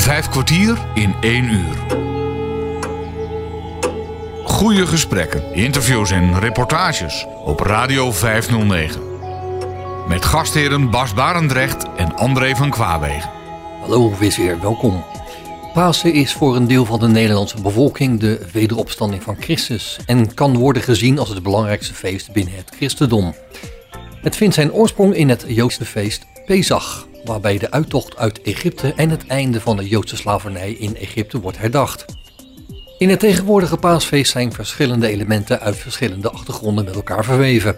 Vijf kwartier in één uur. Goede gesprekken, interviews en reportages op Radio 509. Met gastheren Bas Barendrecht en André van Kwaabegen. Hallo, wees weer welkom. Pasen is voor een deel van de Nederlandse bevolking de wederopstanding van Christus en kan worden gezien als het belangrijkste feest binnen het christendom. Het vindt zijn oorsprong in het Joodse feest Pesach, waarbij de uittocht uit Egypte en het einde van de Joodse slavernij in Egypte wordt herdacht. In het tegenwoordige paasfeest zijn verschillende elementen uit verschillende achtergronden met elkaar verweven.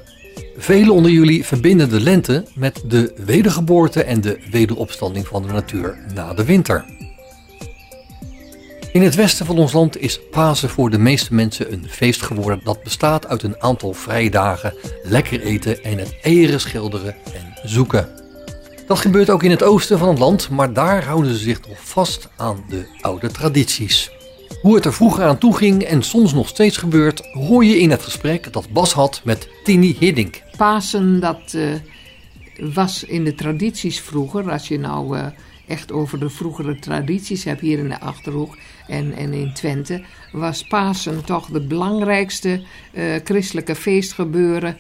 Velen onder jullie verbinden de lente met de wedergeboorte en de wederopstanding van de natuur na de winter. In het westen van ons land is Pasen voor de meeste mensen een feest geworden dat bestaat uit een aantal vrije dagen, lekker eten en het eieren schilderen en zoeken. Dat gebeurt ook in het oosten van het land, maar daar houden ze zich nog vast aan de oude tradities. Hoe het er vroeger aan toe ging en soms nog steeds gebeurt, hoor je in het gesprek dat Bas had met Tini Hiddink. Pasen, dat uh, was in de tradities vroeger, als je nou uh, echt over de vroegere tradities hebt hier in de Achterhoek en, en in Twente, was Pasen toch de belangrijkste uh, christelijke feestgebeuren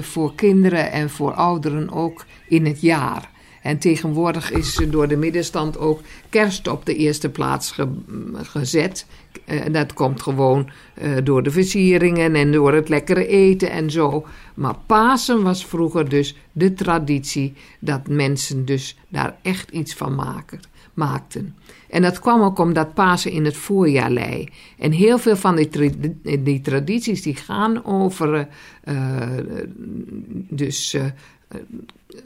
voor kinderen en voor ouderen ook in het jaar. En tegenwoordig is door de middenstand ook kerst op de eerste plaats ge gezet. En dat komt gewoon door de versieringen en door het lekkere eten en zo. Maar Pasen was vroeger dus de traditie dat mensen dus daar echt iets van maken, En dat kwam ook omdat Pasen in het voorjaar lei. En heel veel van die, die tradities die gaan over uh, dus uh,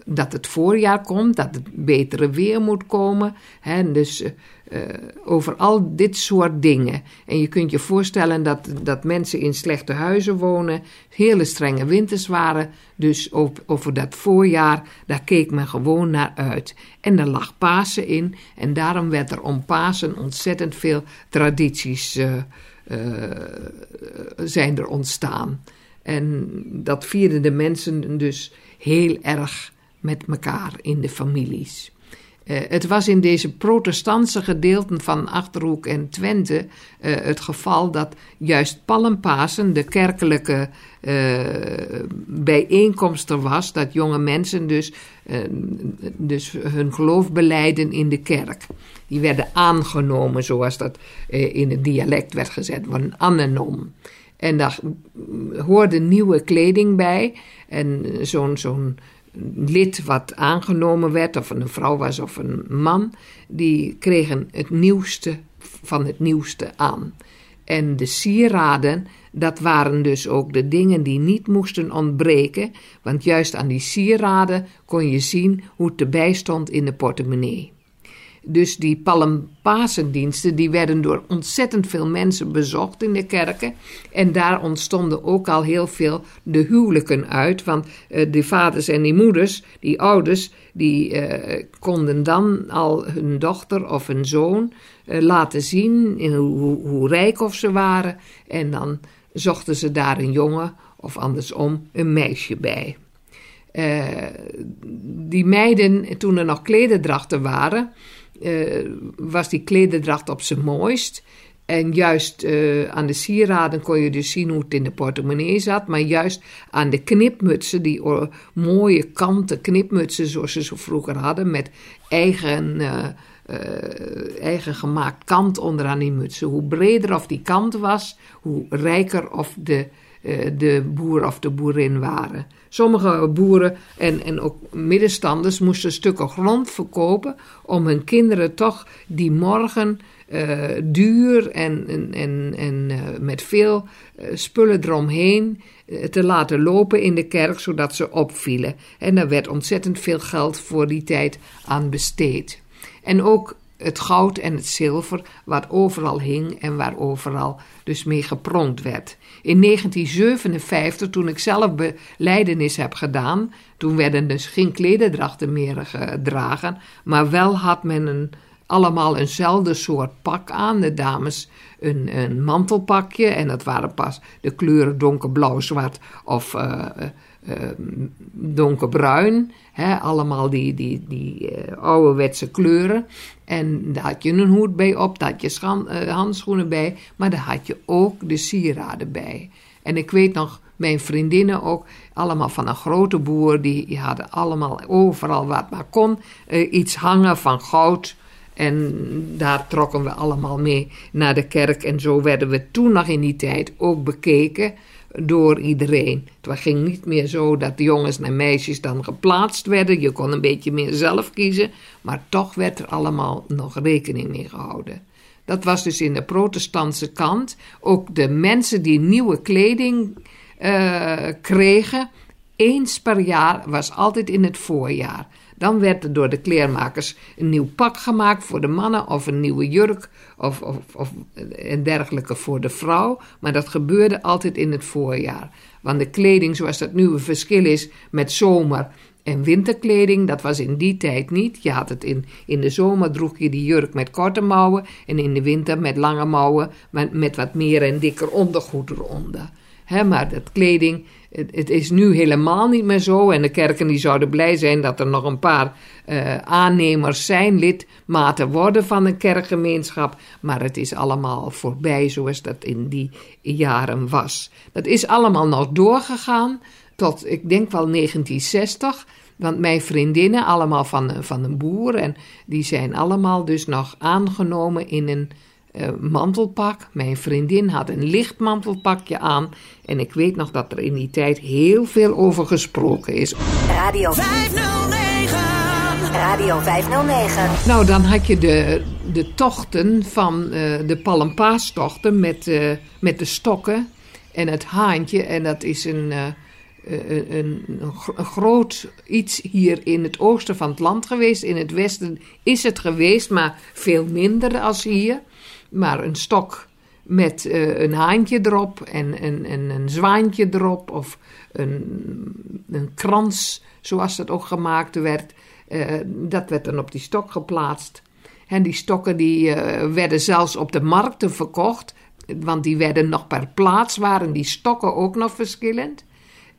dat het voorjaar komt, dat het betere weer moet komen. Hè, dus uh, over al dit soort dingen. En je kunt je voorstellen dat, dat mensen in slechte huizen wonen, hele strenge winters waren. Dus over, dat voorjaar, daar keek men gewoon naar uit. En er lag Pasen in. En daarom werd er om Pasen ontzettend veel tradities uh, zijn er ontstaan. En dat vierden de mensen dus heel erg met elkaar in de families. Uh, het was in deze protestantse gedeelten van Achterhoek en Twente uh, het geval dat juist Palmpasen de kerkelijke uh, bijeenkomst er was, dat jonge mensen dus, dus hun geloof beleiden in de kerk. Die werden aangenomen, zoals dat in het dialect werd gezet, een anenom. En daar hoorde nieuwe kleding bij. En zo'n zo'n lid wat aangenomen werd, of een vrouw was of een man, die kregen het nieuwste van het nieuwste aan. En de sieraden, dat waren dus ook de dingen die niet moesten ontbreken, want juist aan die sieraden kon je zien hoe het erbij stond in de portemonnee. Dus die palmpasendiensten die werden door ontzettend veel mensen bezocht in de kerken. En daar ontstonden ook al heel veel de huwelijken uit. Want uh, de vaders en die moeders, die ouders, die uh, konden dan al hun dochter of hun zoon uh, laten zien in hoe, hoe rijk of ze waren. En dan zochten ze daar een jongen of andersom een meisje bij. Die meiden, toen er nog klederdrachten waren, uh, was die klederdracht op zijn mooist. En juist uh, aan de sieraden kon je dus zien hoe het in de portemonnee zat. Maar juist aan de knipmutsen, die mooie kanten knipmutsen zoals ze zo vroeger hadden. Met eigen, uh, eigen gemaakt kant onderaan die mutsen. Hoe breder of die kant was, hoe rijker of de, de boer of de boerin waren. Sommige boeren en, en ook middenstanders moesten stukken grond verkopen om hun kinderen toch die morgen uh, duur en, en, en, uh, met veel spullen eromheen te laten lopen in de kerk, zodat ze opvielen. En daar werd ontzettend veel geld voor die tijd aan besteed. En ook het goud en het zilver, wat overal hing en waar overal dus mee gepronkt werd. In 1957, toen ik zelf beleidenis heb gedaan, toen werden dus geen klederdrachten meer gedragen, maar wel had men een, allemaal eenzelfde soort pak aan. De dames een, een mantelpakje en dat waren pas de kleuren donkerblauw, zwart of uh, donkerbruin. Hè, allemaal die, die, die uh, ouderwetse kleuren. En daar had je een hoed bij op, daar had je uh, handschoenen bij. Maar daar had je ook de sieraden bij. En ik weet nog, mijn vriendinnen ook, allemaal van een grote boer. Die, die hadden allemaal overal wat maar kon uh, iets hangen van goud. En daar trokken we allemaal mee naar de kerk. En zo werden we toen nog in die tijd ook bekeken door iedereen. Het ging niet meer zo dat de jongens en meisjes dan geplaatst werden. Je kon een beetje meer zelf kiezen, maar toch werd er allemaal nog rekening mee gehouden. Dat was dus in de protestantse kant. Ook de mensen die nieuwe kleding uh, kregen, eens per jaar was altijd in het voorjaar. Dan werd er door de kleermakers een nieuw pak gemaakt voor de mannen of een nieuwe jurk of, of, of en dergelijke voor de vrouw. Maar dat gebeurde altijd in het voorjaar. Want de kleding, zoals dat nu een verschil is met zomer en winterkleding, dat was in die tijd niet. Je had het in, in de zomer droeg je die jurk met korte mouwen en in de winter met lange mouwen, maar met wat meer en dikker ondergoed eronder. He, maar dat kleding, het, het, is nu helemaal niet meer zo. En de kerken die zouden blij zijn dat er nog een paar uh, aannemers zijn, lidmaten worden van een kerkgemeenschap. Maar het is allemaal voorbij zoals dat in die jaren was. Dat is allemaal nog doorgegaan tot, ik denk wel 1960. Want mijn vriendinnen, allemaal van, van een boer, en die zijn allemaal dus nog aangenomen in een uh, mantelpak. Mijn vriendin had een licht mantelpakje aan. En ik weet nog dat er in die tijd heel veel over gesproken is. Radio 509. Radio 509. Nou, dan had je de, de tochten van uh, de palmpaastochten met, uh, met de stokken en het haantje. En dat is een, een, een, een groot iets hier in het oosten van het land geweest. In het westen is het geweest, maar veel minder als hier maar een stok met uh, een haantje erop en, en, en, een zwaantje erop of een, een krans, zoals dat ook gemaakt werd. Uh, dat werd dan op die stok geplaatst. En die stokken die, uh, werden zelfs op de markten verkocht, want die werden nog per plaats, waren die stokken ook nog verschillend.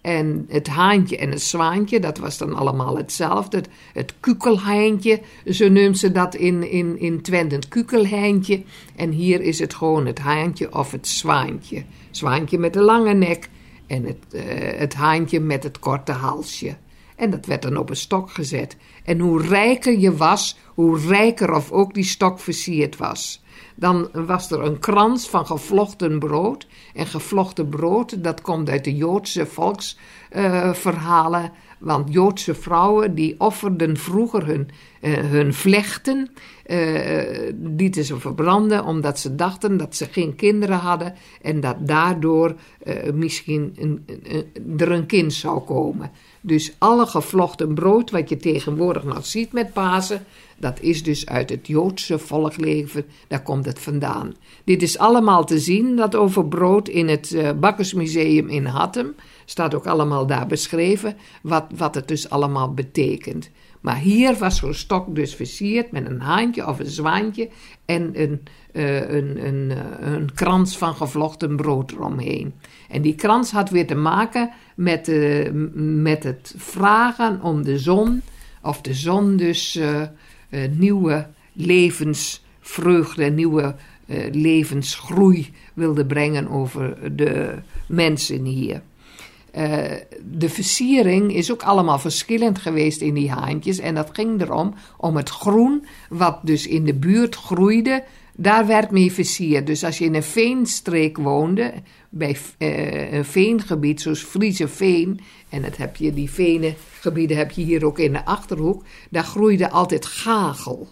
En het haantje en het zwaantje, dat was dan allemaal hetzelfde. Het, het zo noemt ze dat in, in, in Twente, het kukelheintje. En hier is het gewoon het haantje of het zwaantje. Zwaantje met de lange nek en het, uh, het haantje met het korte halsje. En dat werd dan op een stok gezet. En hoe rijker je was, hoe rijker of ook die stok versierd was. Dan was er een krans van gevlochten brood. En gevlochten brood, dat komt uit de Joodse volksverhalen. Want Joodse vrouwen die offerden vroeger hun, uh, hun vlechten, uh, lieten ze verbranden omdat ze dachten dat ze geen kinderen hadden en dat daardoor uh, misschien een, een, er een kind zou komen. Dus alle gevlochten brood wat je tegenwoordig nog ziet met Pasen, dat is dus uit het Joodse volkleven, daar komt het vandaan. Dit is allemaal te zien, dat over brood in het uh, Bakkersmuseum in Hattem. Staat ook allemaal daar beschreven wat, wat het dus allemaal betekent. Maar hier was zo'n stok dus versierd met een haantje of een zwaantje en een, uh, een, een, uh, een krans van gevlochten brood eromheen. En die krans had weer te maken met, uh, met het vragen om de zon, of de zon dus nieuwe levensvreugde, nieuwe levensgroei wilde brengen over de mensen hier. Uh, de versiering is ook allemaal verschillend geweest in die haantjes. En dat ging erom, om het groen, wat dus in de buurt groeide, daar werd mee versierd. Dus als je in een veenstreek woonde, bij uh, een veengebied zoals Friese Veen, en dat heb je, die venengebieden heb je hier ook in de Achterhoek, daar groeide altijd gagel.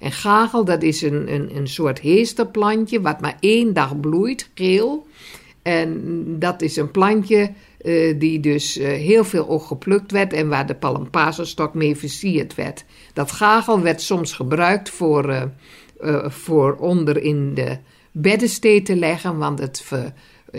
En gagel, dat is een, een, een soort heesterplantje, wat maar één dag bloeit, geel. En dat is een plantje uh, die dus uh, heel veel ook geplukt werd en waar de palmpazenstok mee versierd werd. Dat gagel werd soms gebruikt voor, uh, voor onder in de beddenstee te leggen, want het ver,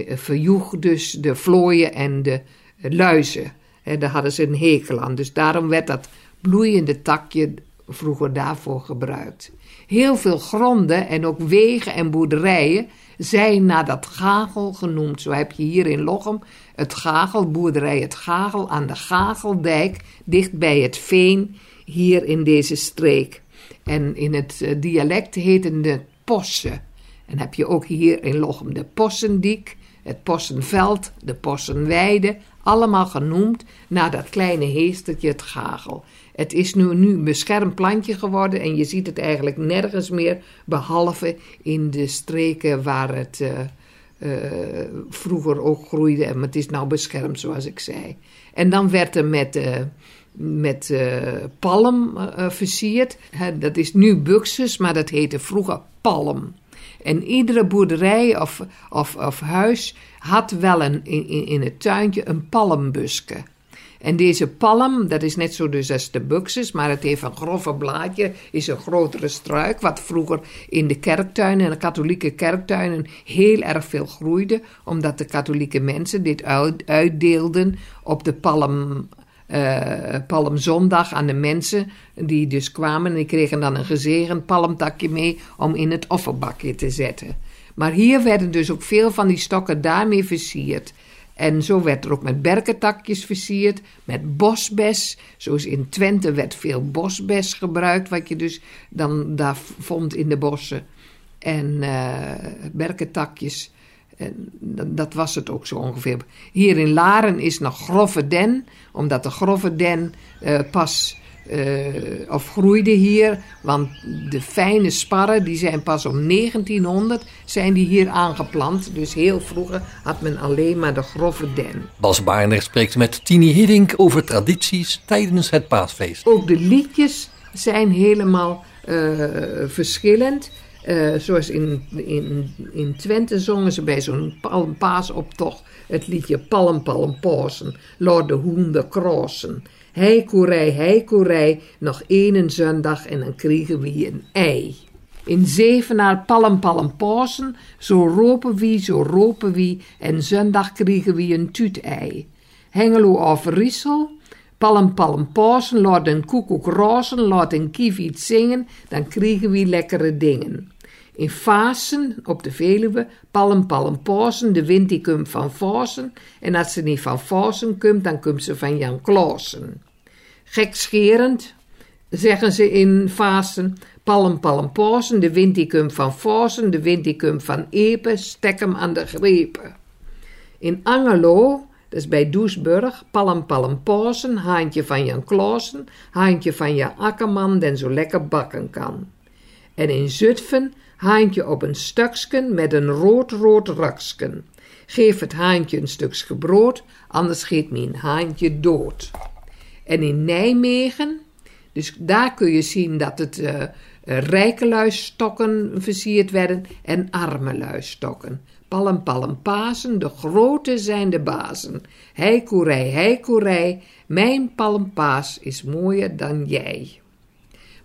verjoeg dus de vlooien en de luizen. daar hadden ze een hekel aan. Dus daarom werd dat bloeiende takje vroeger daarvoor gebruikt. Heel veel gronden en ook wegen en boerderijen zijn naar dat Gagel genoemd. Zo heb je hier in Lochem het Gagel, boerderij het Gagel aan de Gageldijk, dicht bij het Veen, hier in deze streek. En in het eh, dialect heten het possen. En heb je ook hier in Lochem de Possendiek, het Possenveld, de Possenweide, allemaal genoemd naar dat kleine heestertje, het Gagel. Het is nu, nu een beschermd plantje geworden en je ziet het eigenlijk nergens meer, behalve in de streken waar het uh, vroeger ook groeide. Maar het is nou beschermd, zoals ik zei. En dan werd er met, uh, met palm versierd. dat is nu buxus, maar dat heette vroeger palm. En iedere boerderij of, of, of huis had wel een, in, in het tuintje een palmbuske. En deze palm, dat is net zo dus als de buxus, maar het heeft een grove blaadje, is een grotere struik, wat vroeger in de kerktuinen, de katholieke kerktuinen, heel erg veel groeide, omdat de katholieke mensen dit uitdeelden op de palm, uh, palmzondag aan de mensen die dus kwamen en die kregen dan een gezegend palmtakje mee om in het offerbakje te zetten. Maar hier werden dus ook veel van die stokken daarmee versierd. En zo werd er ook met berkentakjes versierd, met bosbes. Zoals in Twente werd veel bosbes gebruikt, wat je dus dan daar vond in de bossen. En uh, berkentakjes. En dat was het ook zo ongeveer. Hier in Laren is nog grove den, omdat de grove den uh, pas uh, of groeide hier, want de fijne sparren die zijn pas om 1900 zijn die hier aangeplant. Dus heel vroeger had men alleen maar de grove den. Bas Baarner spreekt met Tini Hiddink over tradities tijdens het paasfeest. Ook de liedjes zijn helemaal uh, verschillend. Uh, zoals in, in, in Twente zongen ze bij zo'n paasoptocht het liedje Palm Palm Pasen, Lord de Hoende Krossen. Heikoerij, heikoerij, nog één zondag en dan kregen we een ei. In Zevenaar palm palm pasen, zo ropen wie, zo ropen wie, en zondag kregen we een tuut-ei. Hengelo of Riesel, palm palm pasen, laat een koekoek rozen, laat een kieviet zingen, dan kregen we lekkere dingen. In Fasen op de Veluwe, palm palm pasen, de wind die komt van Fasen, en als ze niet van Fasen komt, dan komt ze van Jan Klaassen. Gekscherend, zeggen ze in Fasen, palm palm pasen, de wind die komt van Fasen, de wind die komt van Epe, stek hem aan de grepen. In Angelo, dat is bij Doesburg, palm palm pasen, haantje van Jan Klaassen, haantje van Jan Akkerman, den zo lekker bakken kan. En in Zutphen, haantje op een stuksken met een rood-rood raksken. Geef het haantje een stukje brood, anders geet mijn haantje dood. En in Nijmegen, dus daar kun je zien dat het uh, rijke luisstokken versierd werden en arme luisstokken. Palm, palm, pasen, de grote zijn de bazen. Heikoerij, heikoerij, mijn palmpaas is mooier dan jij.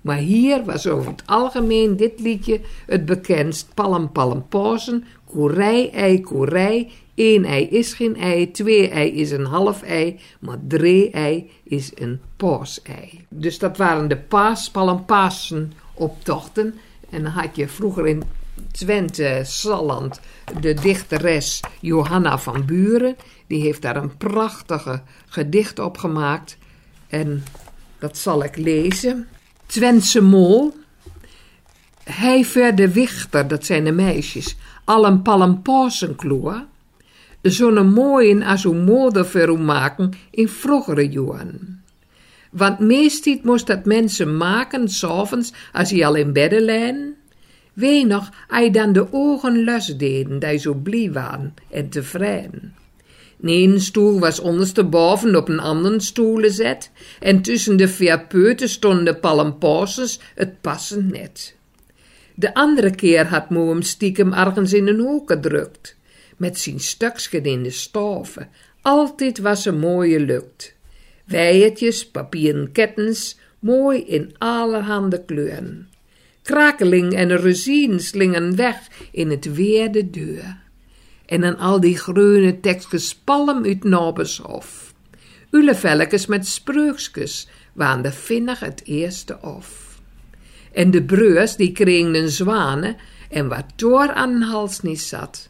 Maar hier was over het algemeen dit liedje het bekendst. Palm, palm, pasen, koerij, ei, koerij, Eén ei is geen ei, twee ei is een half ei, maar drie ei is een paasei. Dus dat waren de paaspallen Pasen optochten. En dan had je vroeger in Twente, Salland, de dichteres Johanna van Buren. Die heeft daar een prachtige gedicht op gemaakt. En dat zal ik lezen. Twentse mol. Hij verder wichter, dat zijn de meisjes, al een palmpasenkloer zo'n mooie als hoe mode maken in vroegere jaren. Want meestal moest dat mensen maken, s'avonds, als hij al in bedden lijden. Wee nog, hij dan de ogen los deden, die zo blij waren en tevreden. Een stoel was ondersteboven op een andere stoel gezet, en tussen de vier peuten stonden palmpauses het passend net. De andere keer had moe hem stiekem ergens in een hoek gedrukt met zijn stuksken in de stoven. Altijd was ze mooie lukt. Wijertjes, papieren kettens, mooi in allerhande kleuren. Krakeling en ruzien slingen weg in het weer de deur. En aan al die groene tekstjes palm uit Nobeshof. Ulevelkes met spreukskes waren de vinnig het eerste of. En de breurs die kregen een zwanen en wat door aan de hals niet zat.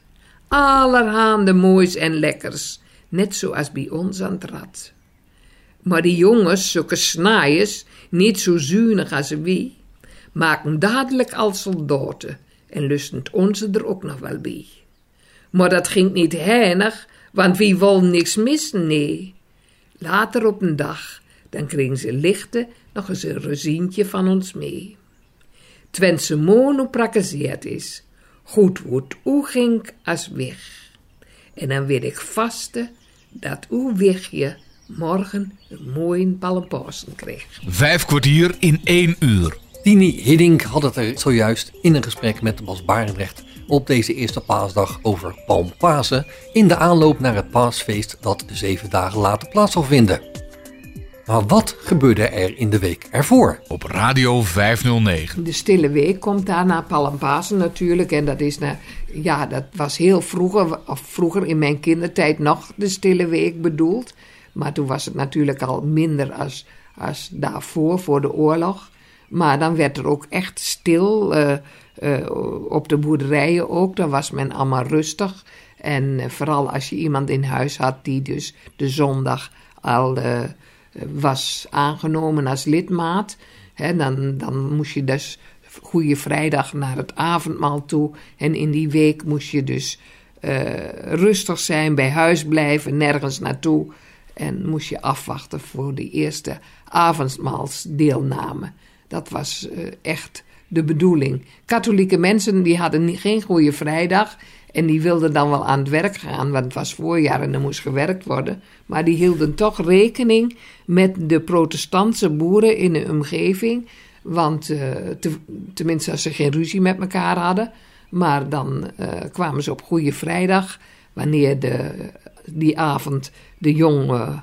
Allerhande moois en lekkers, net zoals bij ons aan het. Maar die jongens, zulke snaaiers, niet zo zuinig als wie, maken dadelijk als soldaten en lusten onze er ook nog wel bij. Maar dat ging niet heinig, want wie wil niks missen, nee. Later op een dag, dan kregen ze lichten nog eens een rezientje van ons mee. Twentse mono prakkezeerd is, goed wordt u ging als weg. En dan weet ik vaste dat uw wegje morgen een mooie palmpausen kreeg. Vijf kwartier in één uur. Tini Hiddink had het er zojuist in een gesprek met Bas Barendrecht op deze eerste paasdag over Palmpasen in de aanloop naar het paasfeest dat zeven dagen later plaats zal vinden. Maar wat gebeurde er in de week ervoor? Op Radio 509. De stille week komt daarna Palmpasen natuurlijk. En dat is, nou, ja, dat was heel vroeger, of vroeger in mijn kindertijd nog de stille week bedoeld. Maar toen was het natuurlijk al minder als, als daarvoor, voor de oorlog. Maar dan werd er ook echt stil, uh, uh, op de boerderijen ook. Dan was men allemaal rustig. En uh, vooral als je iemand in huis had die dus de zondag al was aangenomen als lidmaat. Hè, dan, dan moest je dus Goede Vrijdag naar het avondmaal toe. En in die week moest je dus rustig zijn, bij huis blijven, nergens naartoe. En moest je afwachten voor de eerste avondmaalsdeelname. Dat was uh, echt de bedoeling. Katholieke mensen die hadden geen goede vrijdag. En die wilden dan wel aan het werk gaan, want het was voorjaar en er moest gewerkt worden. Maar die hielden toch rekening met de protestantse boeren in de omgeving. Want te, tenminste, als ze geen ruzie met elkaar hadden. Maar dan uh, kwamen ze op Goede Vrijdag, wanneer de, die avond de jonge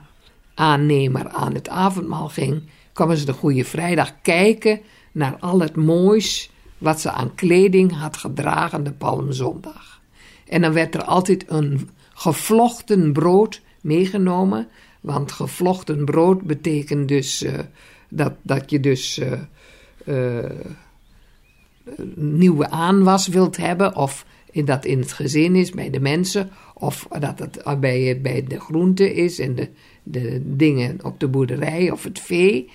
aannemer aan het avondmaal ging kwamen ze de Goede Vrijdag kijken naar al het moois wat ze aan kleding had gedragen de Palmzondag. En dan werd er altijd een gevlochten brood meegenomen, want gevlochten brood betekent dus uh, dat, dat je dus uh, uh, nieuwe aanwas wilt hebben, of dat in het gezin is bij de mensen, of dat het bij, bij de groente is en de, de dingen op de boerderij of het vee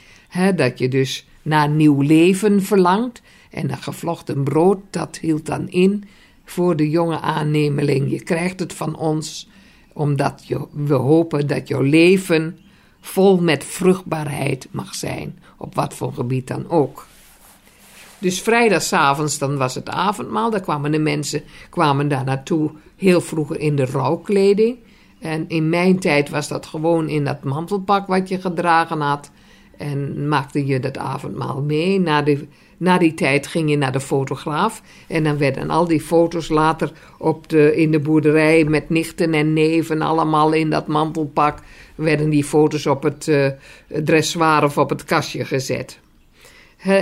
dat je dus naar nieuw leven verlangt. En dat gevlochten brood, dat hield dan in voor de jonge aannemeling. Je krijgt het van ons, omdat je, we hopen dat jouw leven vol met vruchtbaarheid mag zijn, op wat voor gebied dan ook. Dus vrijdagavond dan was het avondmaal, daar kwamen de mensen kwamen daar naartoe heel vroeger in de rouwkleding. En in mijn tijd was dat gewoon in dat mantelpak wat je gedragen had. En maakte je dat avondmaal mee. Na, de, na die tijd ging je naar de fotograaf. En dan werden al die foto's later op de, in de boerderij met nichten en neven, allemaal in dat mantelpak, werden die foto's op het uh, dressoir of op het kastje gezet.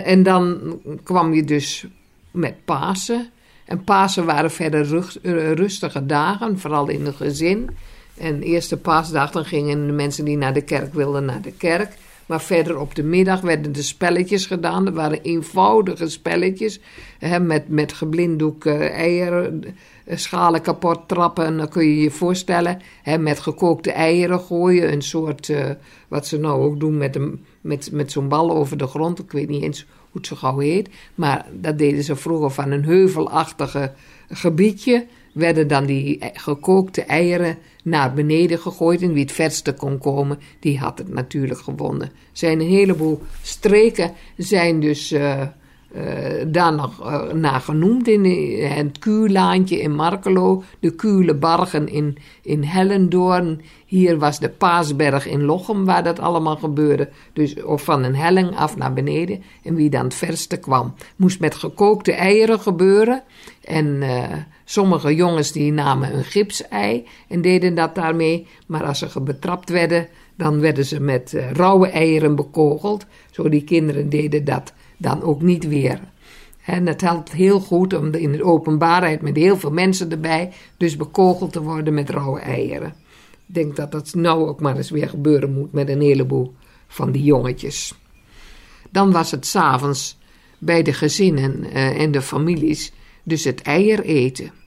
en dan kwam je dus met Pasen. En Pasen waren verder uh, rustige dagen, vooral in het gezin. En eerste paasdag dan gingen de mensen die naar de kerk wilden naar de kerk. Maar verder op de middag werden de spelletjes gedaan. Dat waren eenvoudige spelletjes. Hè, met, met geblinddoek uh, eieren, eh, schalen kapot trappen. En dan kun je je voorstellen. Hè, met gekookte eieren gooien. Een soort, uh, wat ze nou ook doen met, een, met, met zo'n bal over de grond. Ik weet niet eens hoe het zo gauw heet. Maar dat deden ze vroeger van een heuvelachtige gebiedje werden dan die gekookte eieren naar beneden gegooid. En wie het verste kon komen, die had het natuurlijk gewonnen. Er zijn een heleboel streken zijn dus uh, uh, daar nog uh, naar genoemd. In het Kuulaantje in Markelo, de Kuule Bargen in, in Hellendoorn. Hier was de Paasberg in Lochem, waar dat allemaal gebeurde. Dus of van een helling af naar beneden. En wie dan het verste kwam, moest met gekookte eieren gebeuren. En Sommige jongens die namen een gipsei en deden dat daarmee, maar als ze betrapt werden, dan werden ze met uh, rauwe eieren bekogeld. Zo die kinderen deden dat dan ook niet weer. En het helpt heel goed om in de openbaarheid met heel veel mensen erbij, dus bekogeld te worden met rauwe eieren. Ik denk dat dat nou ook maar eens weer gebeuren moet met een heleboel van die jongetjes. Dan was het s'avonds bij de gezinnen uh, en de families dus het eier eten.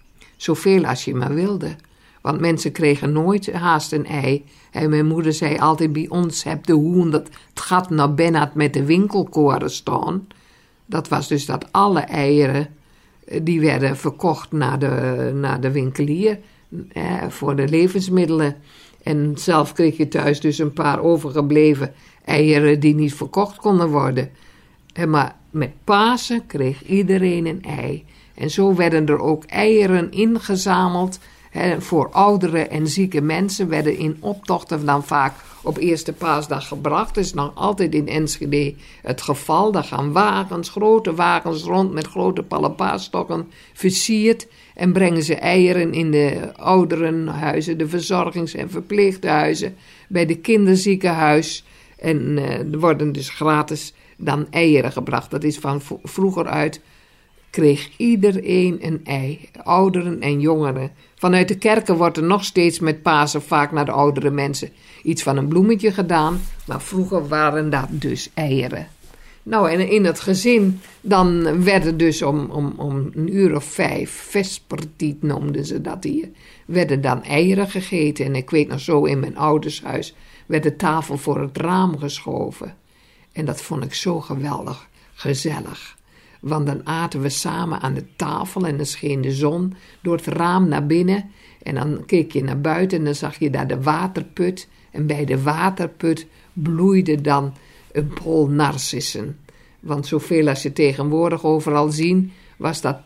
Zoveel als je maar wilde. Want mensen kregen nooit haast een ei. En mijn moeder zei altijd bij ons, heb de hoen dat het gaat naar Bennett met de winkelkoren staan. Dat was dus dat alle eieren, eh, die werden verkocht naar de, naar de winkelier eh, voor de levensmiddelen. En zelf kreeg je thuis dus een paar overgebleven eieren die niet verkocht konden worden. En maar met Pasen kreeg iedereen een ei. En zo werden er ook eieren ingezameld voor oudere en zieke mensen. Werden in optochten dan vaak op eerste paasdag gebracht. Dat is nog altijd in Enschede het geval. Daar gaan wagens, grote wagens rond met grote palapaasstokken versierd. En brengen ze eieren in de ouderenhuizen, de verzorgings- en verpleeghuizen, bij de kinderziekenhuis. En uh, er worden dus gratis dan eieren gebracht. Dat is van vroeger uit, kreeg iedereen een ei, ouderen en jongeren. Vanuit de kerken wordt er nog steeds met Pasen vaak naar de oudere mensen iets van een bloemetje gedaan, maar vroeger waren dat dus eieren. Nou, en in het gezin, dan werden dus om, om, om een uur of vijf, vespertiet noemden ze dat hier, werden dan eieren gegeten. En ik weet nog zo, in mijn ouders huis werd de tafel voor het raam geschoven. En dat vond ik zo geweldig, gezellig. Want dan aten we samen aan de tafel en dan scheen de zon door het raam naar binnen. En dan keek je naar buiten en dan zag je daar de waterput. En bij de waterput bloeide dan een pol narcissen. Want zoveel als je tegenwoordig overal zien, was dat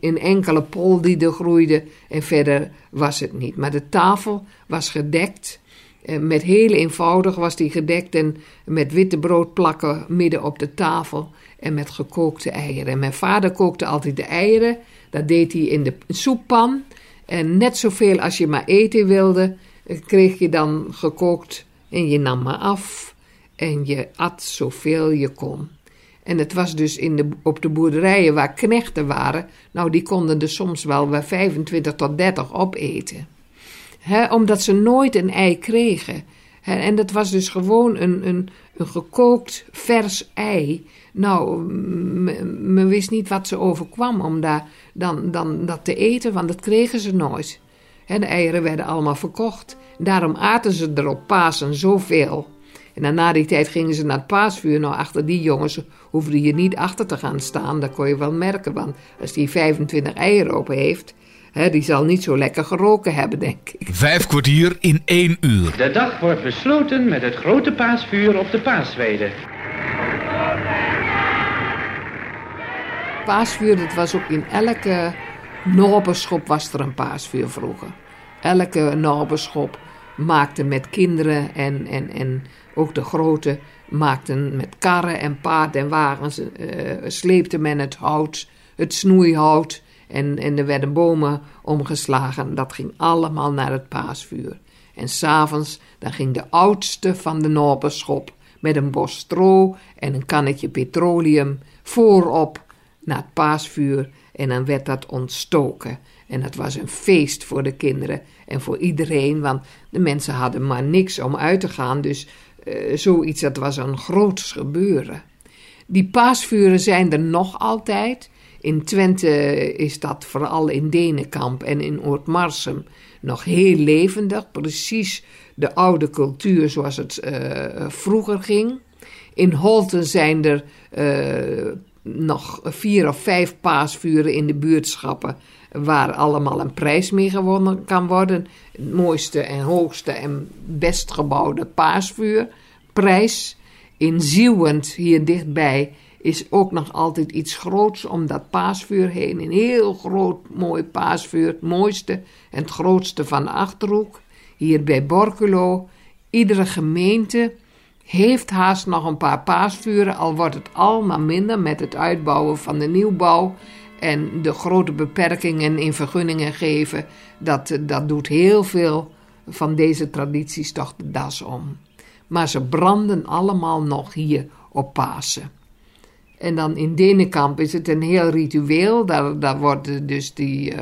een, enkele pol die er groeide en verder was het niet. Maar de tafel was gedekt, eh, met heel eenvoudig was die gedekt en met witte broodplakken midden op de tafel en met gekookte eieren. En mijn vader kookte altijd de eieren, dat deed hij in de soeppan en net zoveel als je maar eten wilde, eh, kreeg je dan gekookt en je nam maar af en je at zoveel je kon. En het was dus in de, op de boerderijen waar knechten waren, nou die konden er soms wel bij 25 tot 30 opeten. Omdat ze nooit een ei kregen. en dat was dus gewoon een, een, een gekookt vers ei. Nou, men wist niet wat ze overkwam om daar, dan, dan dat te eten, want dat kregen ze nooit. de eieren werden allemaal verkocht. Daarom aten ze er op Pasen zoveel. En dan na die tijd gingen ze naar het paasvuur. Nou, achter die jongens hoefde je niet achter te gaan staan. Dat kon je wel merken, want als die 25 eieren op heeft... Hè, die zal niet zo lekker geroken hebben, denk ik. Vijf kwartier in één uur. De dag wordt besloten met het grote paasvuur op de paasweide. Paasvuur, dat was ook in elke Norberschop was er een paasvuur vroeger. Elke Norberschop maakte met kinderen en, en, en ook de grote maakten met karren en paard en wagens, uh, sleepte men het hout, het snoeihout en, en er werden bomen omgeslagen. Dat ging allemaal naar het paasvuur. En s'avonds dan ging de oudste van de Norberschop met een bos stro en een kannetje petroleum voorop naar het paasvuur en dan werd dat ontstoken. En het was een feest voor de kinderen en voor iedereen, want de mensen hadden maar niks om uit te gaan, dus uh, zoiets, dat was een groots gebeuren. Die paasvuren zijn er nog altijd. In Twente is dat vooral in Denenkamp en in Oortmarsum nog heel levendig. Precies de oude cultuur zoals het uh, vroeger ging. In Holten zijn er uh, nog vier of vijf paasvuren in de buurtschappen waar allemaal een prijs mee gewonnen kan worden. Het mooiste en hoogste en best gebouwde paasvuurprijs. In Zieuwend, hier dichtbij, is ook nog altijd iets groots om dat paasvuur heen. Een heel groot mooi paasvuur, het mooiste en het grootste van de Achterhoek. Hier bij Borculo. Iedere gemeente heeft haast nog een paar paasvuren, al wordt het allemaal minder met het uitbouwen van de nieuwbouw en de grote beperkingen in vergunningen geven. Dat, dat doet heel veel van deze tradities toch de das om. Maar ze branden allemaal nog hier op Pasen. En dan in Denenkamp is het een heel ritueel. Daar, daar wordt dus die, uh,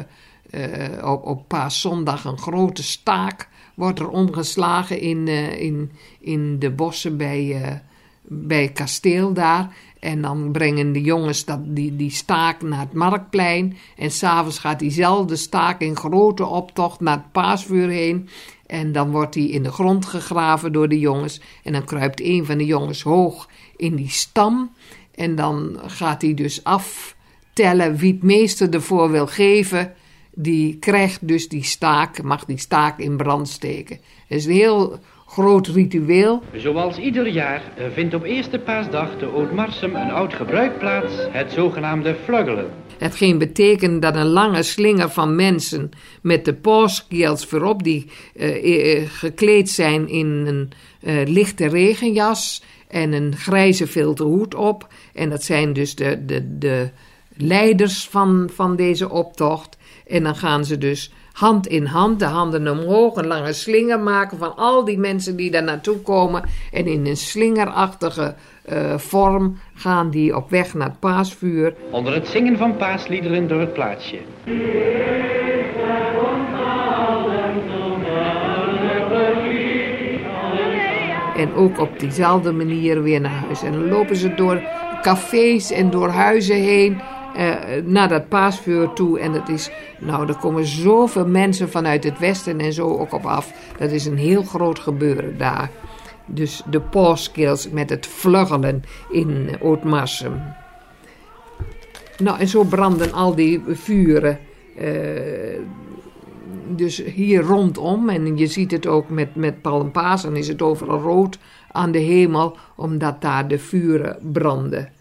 uh, op, op paaszondag een grote staak wordt er omgeslagen in, uh, in, in de bossen bij, bij kasteel daar. En dan brengen de jongens dat, die, die staak naar het marktplein. En s'avonds gaat diezelfde staak in grote optocht naar het paasvuur heen. En dan wordt die in de grond gegraven door de jongens. En dan kruipt een van de jongens hoog in die stam. En dan gaat hij dus aftellen wie het meeste ervoor wil geven. Die krijgt dus die staak, mag die staak in brand steken. Het is een heel groot ritueel. Zoals ieder jaar eh, vindt op eerste paasdag de Oudmarsum een oud gebruik plaats, het zogenaamde fluggelen. Hetgeen betekent dat een lange slinger van mensen met de paaskels voorop, die eh, eh, gekleed zijn in een lichte regenjas en een grijze vilten hoed op. En dat zijn dus de, de, de leiders van, van deze optocht. En dan gaan ze dus hand in hand, de handen omhoog, een lange slinger maken van al die mensen die daar naartoe komen. En in een slingerachtige eh, vorm gaan die op weg naar het paasvuur. Onder het zingen van paasliederen door het plaatsje. En ook op diezelfde manier weer naar huis. En dan lopen ze door cafés en door huizen heen eh, naar dat paasvuur toe. En het is, nou, er komen zoveel mensen vanuit het westen en zo ook op af. Dat is een heel groot gebeuren daar. Dus de paaskills met het vluggelen in Ootmarsum. Nou, en zo branden al die vuren. eh, dus hier rondom, en je ziet het ook met, met Palmpaas, en is het overal rood aan de hemel, omdat daar de vuren branden.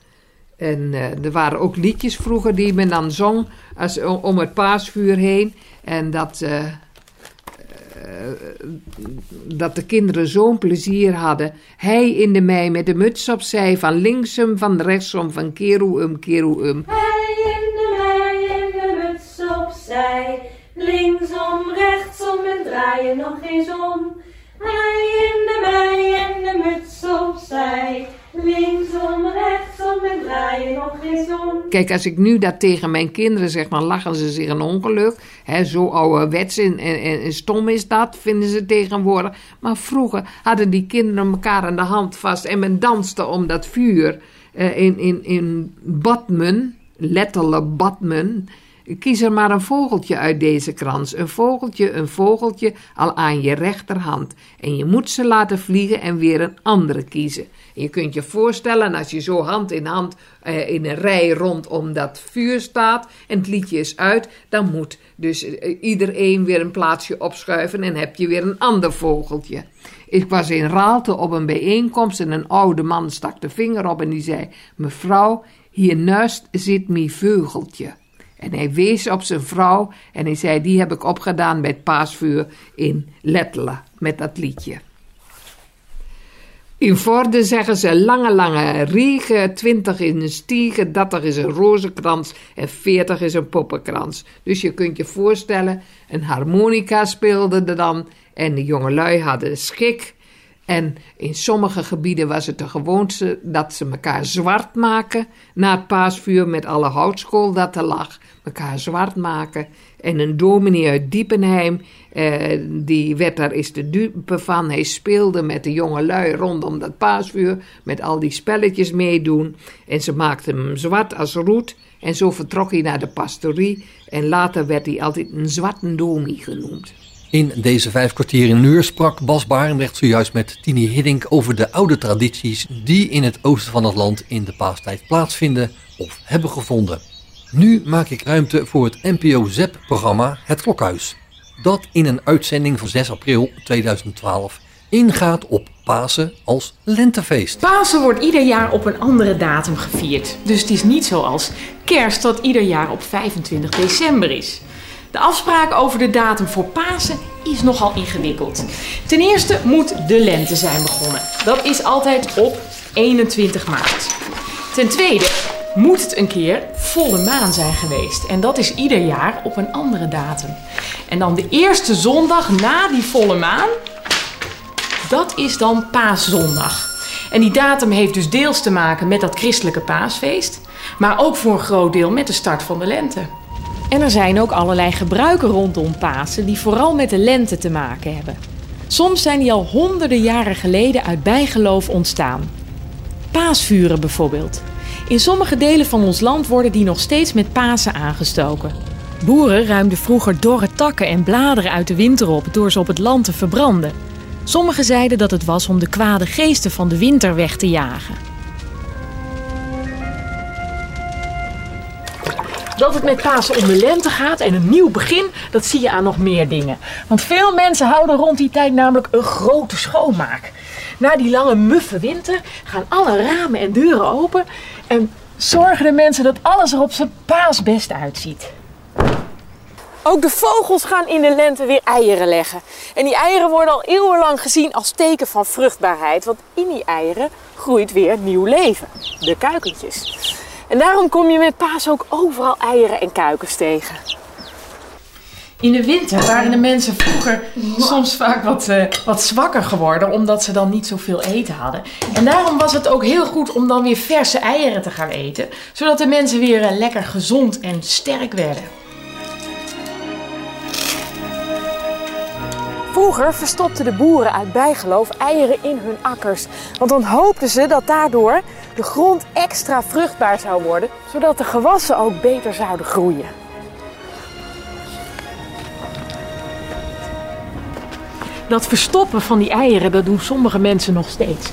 En eh, er waren ook liedjes vroeger die men dan zong als, om het paasvuur heen. En dat, eh, eh, dat de kinderen zo'n plezier hadden. Hij in de mei met de muts opzij, van linksom, van rechtsom, van keroe-um, keroe-um. Hij in de mei in de muts opzij. Linksom, rechtsom en draaien nog eens om. Kijk, als ik nu dat tegen mijn kinderen zeg, dan lachen ze zich een ongeluk. Zo ouderwets en, en, stom is dat, vinden ze tegenwoordig. Maar vroeger hadden die kinderen elkaar aan de hand vast en men danste om dat vuur eh, in, in, in badmen, letterlijk badmen. Kies er maar een vogeltje uit deze krans. Een vogeltje, een vogeltje, al aan je rechterhand. En je moet ze laten vliegen en weer een andere kiezen. En je kunt je voorstellen, als je zo hand in hand eh, in een rij rondom dat vuur staat en het liedje is uit, dan moet dus eh, iedereen weer een plaatsje opschuiven en heb je weer een ander vogeltje. Ik was in Raalte op een bijeenkomst en een oude man stak de vinger op en die zei: Mevrouw, hier naast zit mijn veugeltje. En hij wees op zijn vrouw en hij zei: Die heb ik opgedaan bij het paasvuur in Lettelen met dat liedje. In Vorden zeggen ze lange, lange riegen, twintig in een stiegen, dertig is een rozenkrans en veertig is een poppenkrans. Dus je kunt je voorstellen, een harmonica speelde er dan en de jongelui hadden schik. En in sommige gebieden was het de gewoonte dat ze elkaar zwart maken na het paasvuur met alle houtskool dat er lag. Elkaar zwart maken. En een dominee uit Diepenheim, eh, die werd daar is de dupe van. Hij speelde met de jonge lui rondom dat paasvuur, met al die spelletjes meedoen. En ze maakten hem zwart als roet. En zo vertrok hij naar de pastorie. En later werd hij altijd een zwarte domie genoemd. In deze vijf kwartier in uur sprak Bas Barendrecht zojuist met Tini Hiddink over de oude tradities die in het oosten van het land in de paastijd plaatsvinden of hebben gevonden. Nu maak ik ruimte voor het NPO ZEP-programma Het Klokhuis. Dat in een uitzending van 6 april 2012 ingaat op Pasen als lentefeest. Pasen wordt ieder jaar op een andere datum gevierd. Dus het is niet zoals kerst dat ieder jaar op 25 december is. De afspraak over de datum voor Pasen is nogal ingewikkeld. Ten eerste moet de lente zijn begonnen. Dat is altijd op 21 maart. Ten tweede moet het een keer volle maan zijn geweest. En dat is ieder jaar op een andere datum. En dan de eerste zondag na die volle maan, dat is dan paaszondag. En die datum heeft dus deels te maken met dat christelijke paasfeest, maar ook voor een groot deel met de start van de lente. En er zijn ook allerlei gebruiken rondom Pasen die vooral met de lente te maken hebben. Soms zijn die al honderden jaren geleden uit bijgeloof ontstaan. Paasvuren bijvoorbeeld. In sommige delen van ons land worden die nog steeds met Pasen aangestoken. Boeren ruimden vroeger dorre takken en bladeren uit de winter op door ze op het land te verbranden. Sommigen zeiden dat het was om de kwade geesten van de winter weg te jagen. Dat het met Pasen om de lente gaat en een nieuw begin, dat zie je aan nog meer dingen. Want veel mensen houden rond die tijd namelijk een grote schoonmaak. Na die lange muffe winter gaan alle ramen en deuren open en zorgen de mensen dat alles er op zijn paasbest uitziet. Ook de vogels gaan in de lente weer eieren leggen. En die eieren worden al eeuwenlang gezien als teken van vruchtbaarheid. Want in die eieren groeit weer nieuw leven. De kuikentjes. En daarom kom je met paas ook overal eieren en kuikens tegen. In de winter waren de mensen vroeger soms vaak wat, eh, wat zwakker geworden, omdat ze dan niet zoveel eten hadden. En daarom was het ook heel goed om dan weer verse eieren te gaan eten, zodat de mensen weer eh, lekker gezond en sterk werden. Vroeger verstopten de boeren uit bijgeloof eieren in hun akkers. Want dan hoopten ze dat daardoor de grond extra vruchtbaar zou worden, zodat de gewassen ook beter zouden groeien. Dat verstoppen van die eieren, dat doen sommige mensen nog steeds.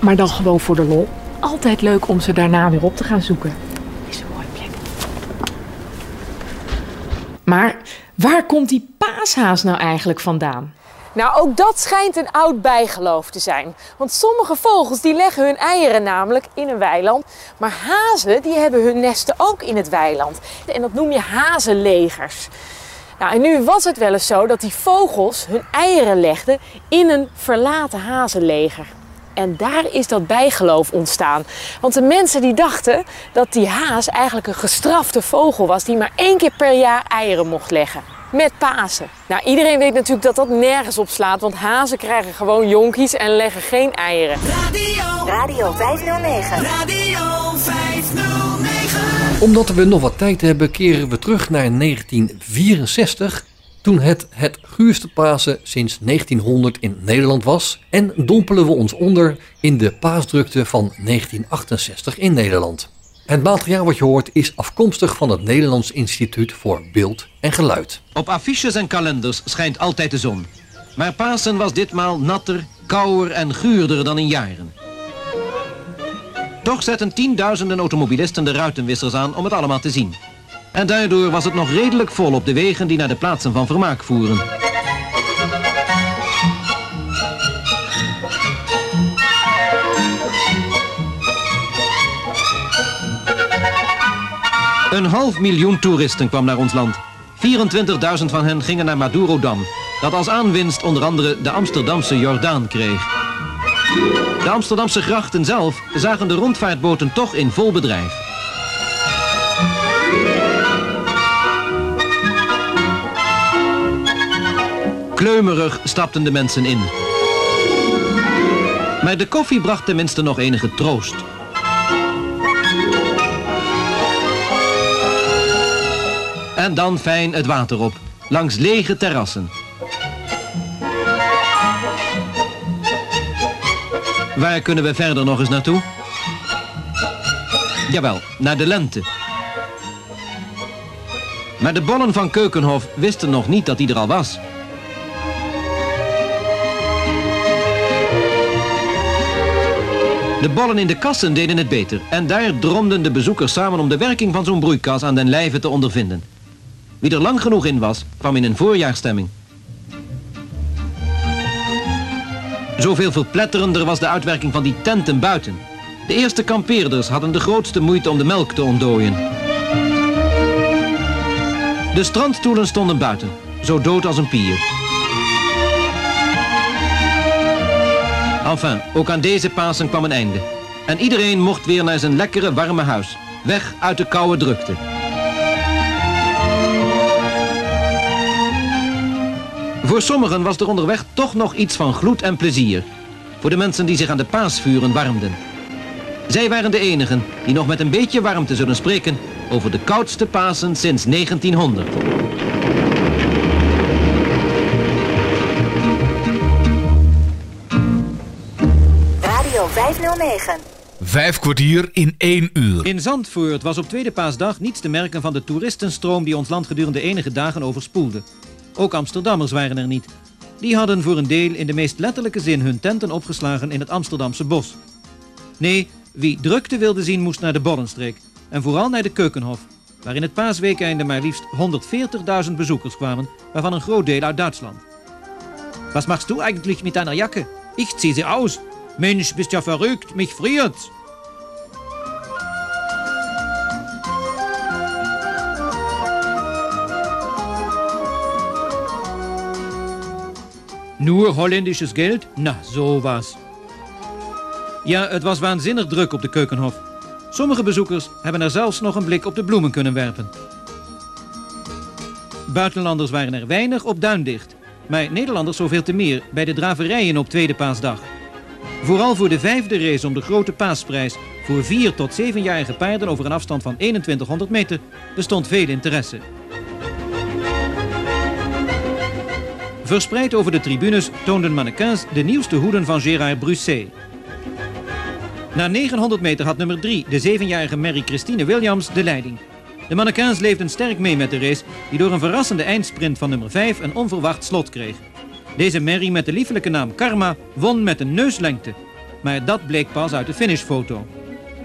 Maar dan gewoon voor de lol. Altijd leuk om ze daarna weer op te gaan zoeken. Is een mooie plek. Maar waar komt die paashaas nou eigenlijk vandaan? Nou, ook dat schijnt een oud bijgeloof te zijn. Want sommige vogels die leggen hun eieren namelijk in een weiland. Maar hazen die hebben hun nesten ook in het weiland. En dat noem je hazenlegers. Nou, en nu was het wel eens zo dat die vogels hun eieren legden in een verlaten hazenleger. En daar is dat bijgeloof ontstaan. Want de mensen die dachten dat die haas eigenlijk een gestrafte vogel was die maar één keer per jaar eieren mocht leggen. Met Pasen. Nou, iedereen weet natuurlijk dat dat nergens op slaat, want hazen krijgen gewoon jonkies en leggen geen eieren. Radio 509. Omdat we nog wat tijd hebben, keren we terug naar 1964. Toen het het guurste Pasen sinds 1900 in Nederland was. En dompelen we ons onder in de paasdrukte van 1968 in Nederland. Het materiaal wat je hoort is afkomstig van het Nederlands Instituut voor Beeld en Geluid. Op affiches en kalenders schijnt altijd de zon. Maar Pasen was ditmaal natter, kouder en guurder dan in jaren. Toch zetten tienduizenden automobilisten de ruitenwissers aan om het allemaal te zien. En daardoor was het nog redelijk vol op de wegen die naar de plaatsen van vermaak voeren. Een half miljoen toeristen kwam naar ons land. 24.000 van hen gingen naar Madurodam, dat als aanwinst onder andere de Amsterdamse Jordaan kreeg. De Amsterdamse grachten zelf zagen de rondvaartboten toch in vol bedrijf. Kleumerig stapten de mensen in. Maar de koffie bracht tenminste nog enige troost. En dan fijn het water op, langs lege terrassen. Waar kunnen we verder nog eens naartoe? Jawel, naar de lente. Maar de bollen van Keukenhof wisten nog niet dat hij er al was. De bollen in de kassen deden het beter en daar dromden de bezoekers samen om de werking van zo'n broeikas aan den lijve te ondervinden. Wie er lang genoeg in was, kwam in een voorjaarstemming. Zoveel verpletterender was de uitwerking van die tenten buiten. De eerste kampeerders hadden de grootste moeite om de melk te ontdooien. De strandstoelen stonden buiten, zo dood als een pier. Enfin, ook aan deze Pasen kwam een einde. En iedereen mocht weer naar zijn lekkere warme huis. Weg uit de koude drukte. Voor sommigen was er onderweg toch nog iets van gloed en plezier. Voor de mensen die zich aan de paasvuren warmden. Zij waren de enigen die nog met een beetje warmte zullen spreken over de koudste Pasen sinds 1900. Radio 509. Vijf kwartier in één uur. In Zandvoort was op tweede paasdag niets te merken van de toeristenstroom die ons land gedurende enige dagen overspoelde. Ook Amsterdammers waren er niet. Die hadden voor een deel in de meest letterlijke zin hun tenten opgeslagen in het Amsterdamse bos. Nee, wie drukte wilde zien moest naar de Bollenstreek. En vooral naar de Keukenhof, waar in het paasweekende maar liefst 140.000 bezoekers kwamen, waarvan een groot deel uit Duitsland. Was machst du eigentlich mit deiner Jacke? Ich zieh sie aus. Mensch, bist ja verrückt, mich friert. Nur holländisches Geld? Na, sowas. Ja, het was waanzinnig druk op de Keukenhof. Sommige bezoekers hebben er zelfs nog een blik op de bloemen kunnen werpen. Buitenlanders waren er weinig op Duindicht. Maar Nederlanders zoveel te meer bij de draverijen op tweede paasdag. Vooral voor de vijfde race om de grote paasprijs voor 4 tot 7-jarige paarden over een afstand van 2100 meter bestond veel interesse. Verspreid over de tribunes toonden mannequins de nieuwste hoeden van Gérard Brusset. Na 900 meter had nummer 3, de 7-jarige Mary Christine Williams, de leiding. De mannequins leefden sterk mee met de race, die door een verrassende eindsprint van nummer 5 een onverwacht slot kreeg. Deze Mary met de liefelijke naam Karma won met een neuslengte. Maar dat bleek pas uit de finishfoto.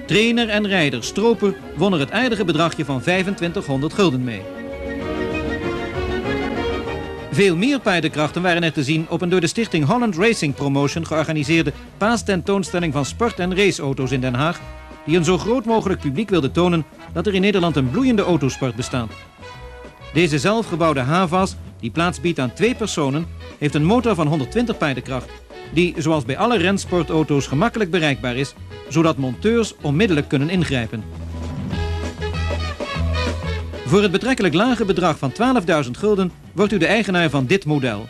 Trainer en rijder Stroper won er het aardige bedragje van 2500 gulden mee. Veel meer paardenkrachten waren er te zien op een door de stichting Holland Racing Promotion georganiseerde paastentoonstelling van sport- en raceauto's in Den Haag, die een zo groot mogelijk publiek wilde tonen dat er in Nederland een bloeiende autosport bestaat. Deze zelfgebouwde Havas, die plaats biedt aan twee personen, heeft een motor van 120 paardenkracht, die zoals bij alle rensportauto's gemakkelijk bereikbaar is, zodat monteurs onmiddellijk kunnen ingrijpen. Voor het betrekkelijk lage bedrag van 12.000 gulden wordt u de eigenaar van dit model.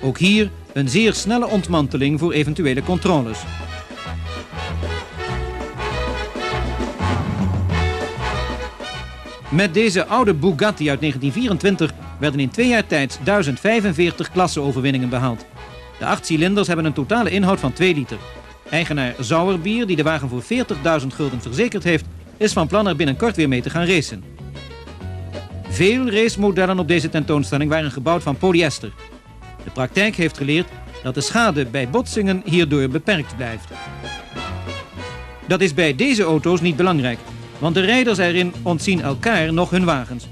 Ook hier een zeer snelle ontmanteling voor eventuele controles. Met deze oude Bugatti uit 1924 werden in twee jaar tijd 1045 klasseoverwinningen behaald. De acht cilinders hebben een totale inhoud van 2 liter. Eigenaar Sauerbier, die de wagen voor 40.000 gulden verzekerd heeft, is van plan er binnenkort weer mee te gaan racen. Veel racemodellen op deze tentoonstelling waren gebouwd van polyester. De praktijk heeft geleerd dat de schade bij botsingen hierdoor beperkt blijft. Dat is bij deze auto's niet belangrijk, want de rijders erin ontzien elkaar nog hun wagens.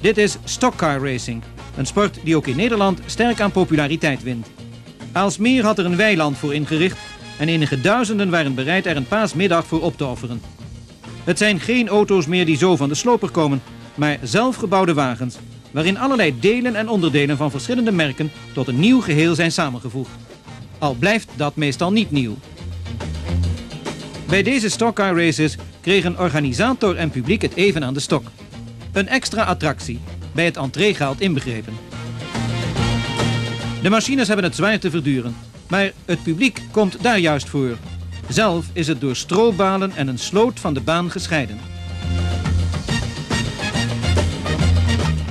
Dit is stockcar racing, een sport die ook in Nederland sterk aan populariteit wint. Aalsmeer had er een weiland voor ingericht en enige duizenden waren bereid er een paasmiddag voor op te offeren. Het zijn geen auto's meer die zo van de sloper komen, maar zelfgebouwde wagens, waarin allerlei delen en onderdelen van verschillende merken tot een nieuw geheel zijn samengevoegd. Al blijft dat meestal niet nieuw. Bij deze stockcar races kregen organisator en publiek het even aan de stok. Een extra attractie, bij het entreegeld inbegrepen. De machines hebben het zwaar te verduren, maar het publiek komt daar juist voor. Zelf is het door stroobalen en een sloot van de baan gescheiden.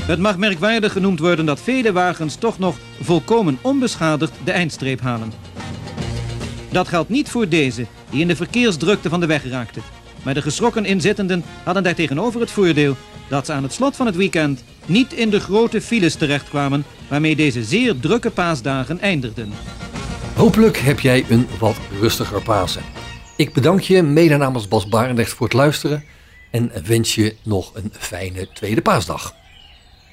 Het mag merkwaardig genoemd worden dat vele wagens toch nog volkomen onbeschadigd de eindstreep halen. Dat geldt niet voor deze, die in de verkeersdrukte van de weg raakte. Maar de geschrokken inzittenden hadden daartegenover het voordeel dat ze aan het slot van het weekend niet in de grote files terechtkwamen waarmee deze zeer drukke paasdagen eindigden. Hopelijk heb jij een wat rustiger Pasen. Ik bedank je mede namens Bas Barendrecht voor het luisteren en wens je nog een fijne tweede paasdag.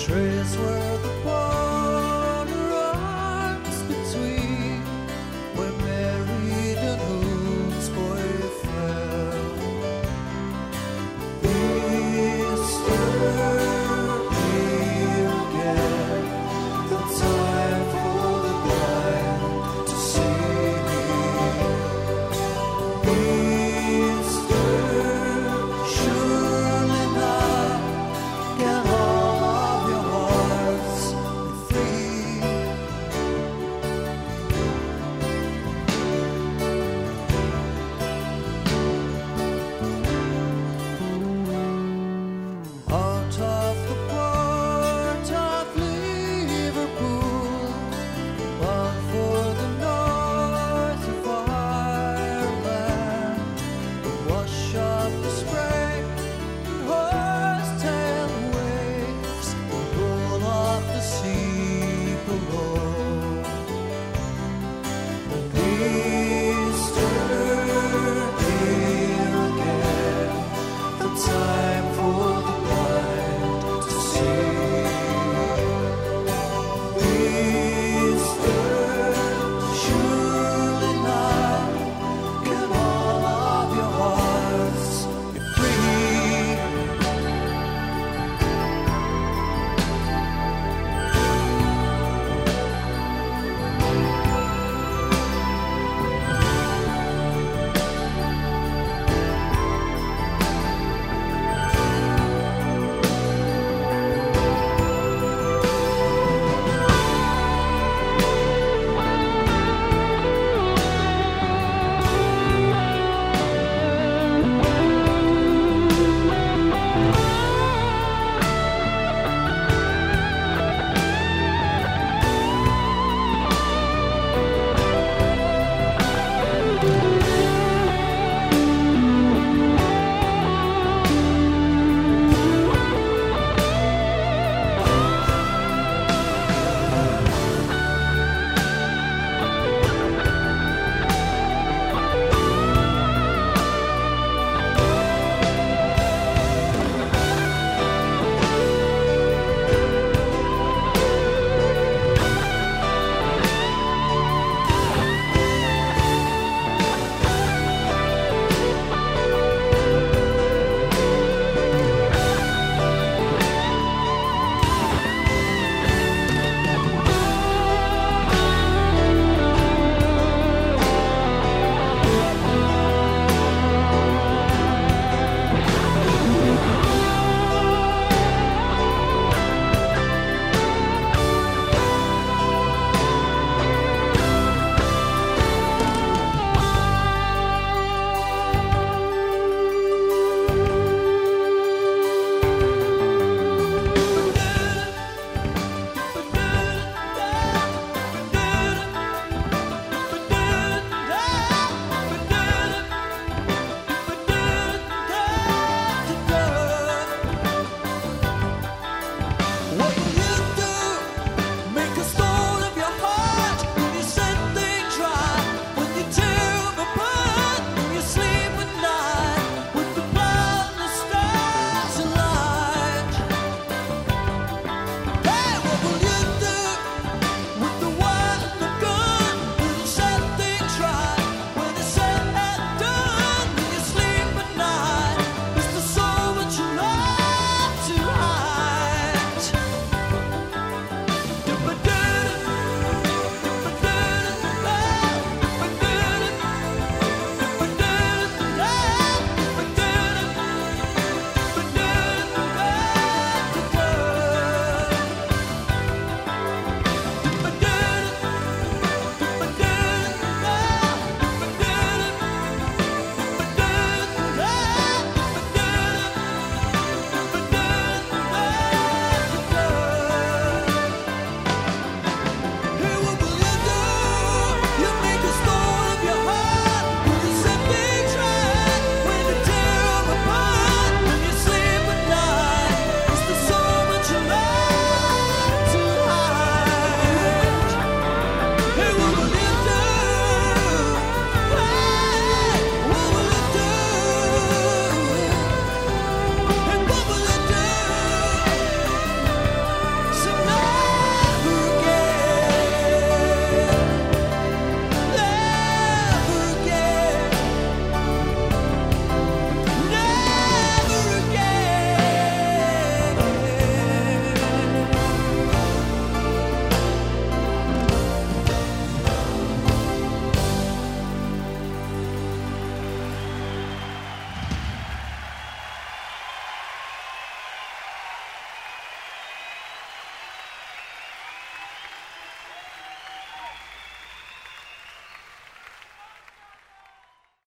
trace where the boy